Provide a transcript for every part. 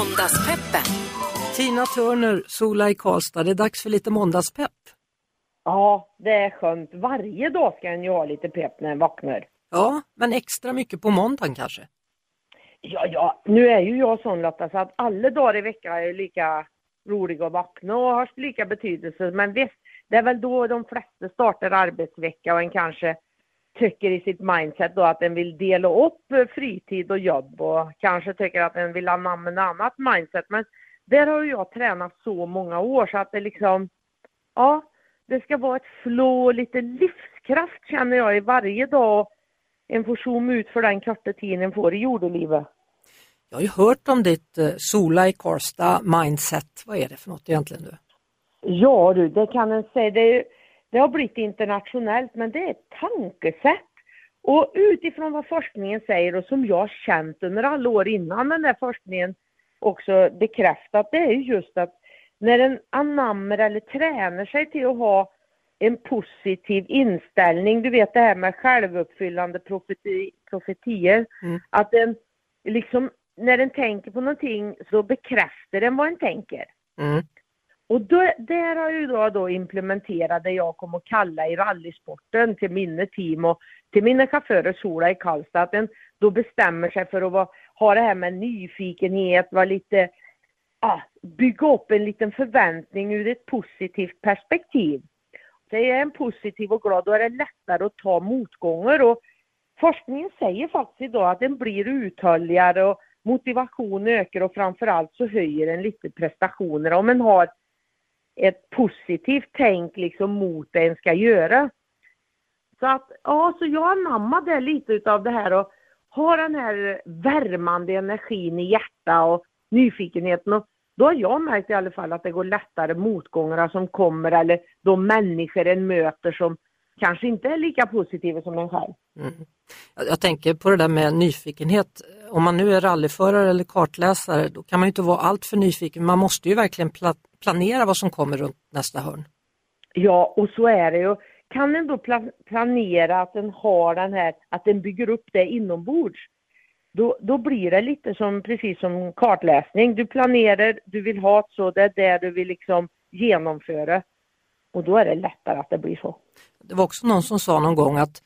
Måndagspeppen. Tina Turner, Sola i Karlstad, det är dags för lite måndagspepp. Ja, det är skönt. Varje dag ska en ju ha lite pepp när en vaknar. Ja, men extra mycket på måndagen kanske. Ja, ja, nu är ju jag sån Lotta så att alla dagar i veckan är lika roliga att vakna och har lika betydelse. Men visst, det är väl då de flesta startar arbetsvecka och en kanske tycker i sitt mindset då att en vill dela upp eh, fritid och jobb och kanske tycker att en vill anamma ett annat mindset. Men där har ju jag tränat så många år så att det liksom, ja, det ska vara ett flow, lite livskraft känner jag i varje dag. En får zooma ut för den korta tiden en får i jordelivet. Jag har ju hört om ditt eh, Sola i Karlstad mindset. Vad är det för något egentligen? Du? Ja du, det kan en säga. Det, är- det har blivit internationellt men det är ett tankesätt. Och utifrån vad forskningen säger och som jag känt under alla år innan den där forskningen också bekräftat, det är ju just att när en anammar eller tränar sig till att ha en positiv inställning, du vet det här med självuppfyllande profeti, profetier, Mm. att en liksom, när en tänker på någonting så bekräftar den vad en tänker. Mm. Och då, där har jag ju då, då implementerat det jag kommer att kalla i rallysporten till mina team och till mina chaufförer Sola i Karlstad, att en då bestämmer sig för att vara, ha det här med nyfikenhet, vara lite, ah, bygga upp en liten förväntning ur ett positivt perspektiv. Det är en positiv och glad, då är det lättare att ta motgångar och forskningen säger faktiskt idag att den blir uthålligare och motivation ökar och framförallt så höjer den lite prestationer om en har ett positivt tänk liksom mot det en ska göra. Så att, ja, så jag anammade lite utav det här och har den här värmande energin i hjärtat och nyfikenheten och då har jag märkt i alla fall att det går lättare motgångarna som kommer eller de människor en möter som kanske inte är lika positiva som en själv. Mm. Jag, jag tänker på det där med nyfikenhet. Om man nu är rallyförare eller kartläsare, då kan man ju inte vara allt för nyfiken. Man måste ju verkligen planera vad som kommer runt nästa hörn. Ja, och så är det ju. Kan en då pla- planera att den har den här, att den bygger upp det inombords, då, då blir det lite som, precis som kartläsning. Du planerar, du vill ha ett så, det är det du vill liksom genomföra. Och då är det lättare att det blir så. Det var också någon som sa någon gång att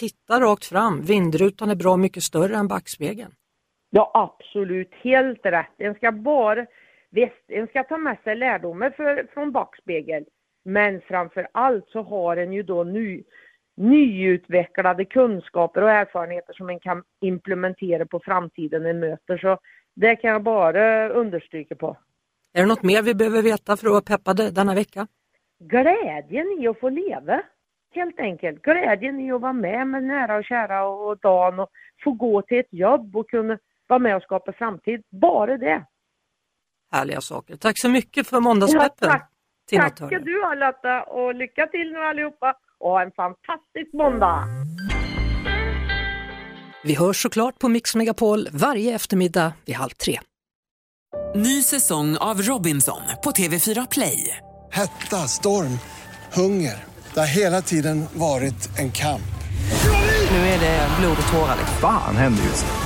titta rakt fram, vindrutan är bra mycket större än backspegeln. Ja, absolut. Helt rätt. En ska bara, visst, en ska ta med sig lärdomar för, från backspegeln. Men framför allt så har en ju då ny, nyutvecklade kunskaper och erfarenheter som en kan implementera på framtiden en möter. Så det kan jag bara understryka på. Är det något mer vi behöver veta för att vara peppade denna vecka? Glädjen i att få leva, helt enkelt. Glädjen i att vara med med nära och kära och, och dagen och få gå till ett jobb och kunna vara med och skapa framtid. Bara det. Härliga saker. Tack så mycket för måndagspeppen. Ja, tack. Tack ska du ha Lotta och lycka till nu allihopa och ha en fantastisk måndag! Vi hörs såklart på Mix Megapol varje eftermiddag vid halv tre. Ny säsong av Robinson på TV4 Play. Hetta, storm, hunger. Det har hela tiden varit en kamp. Nu är det blod och tårar. Fan händer just nu.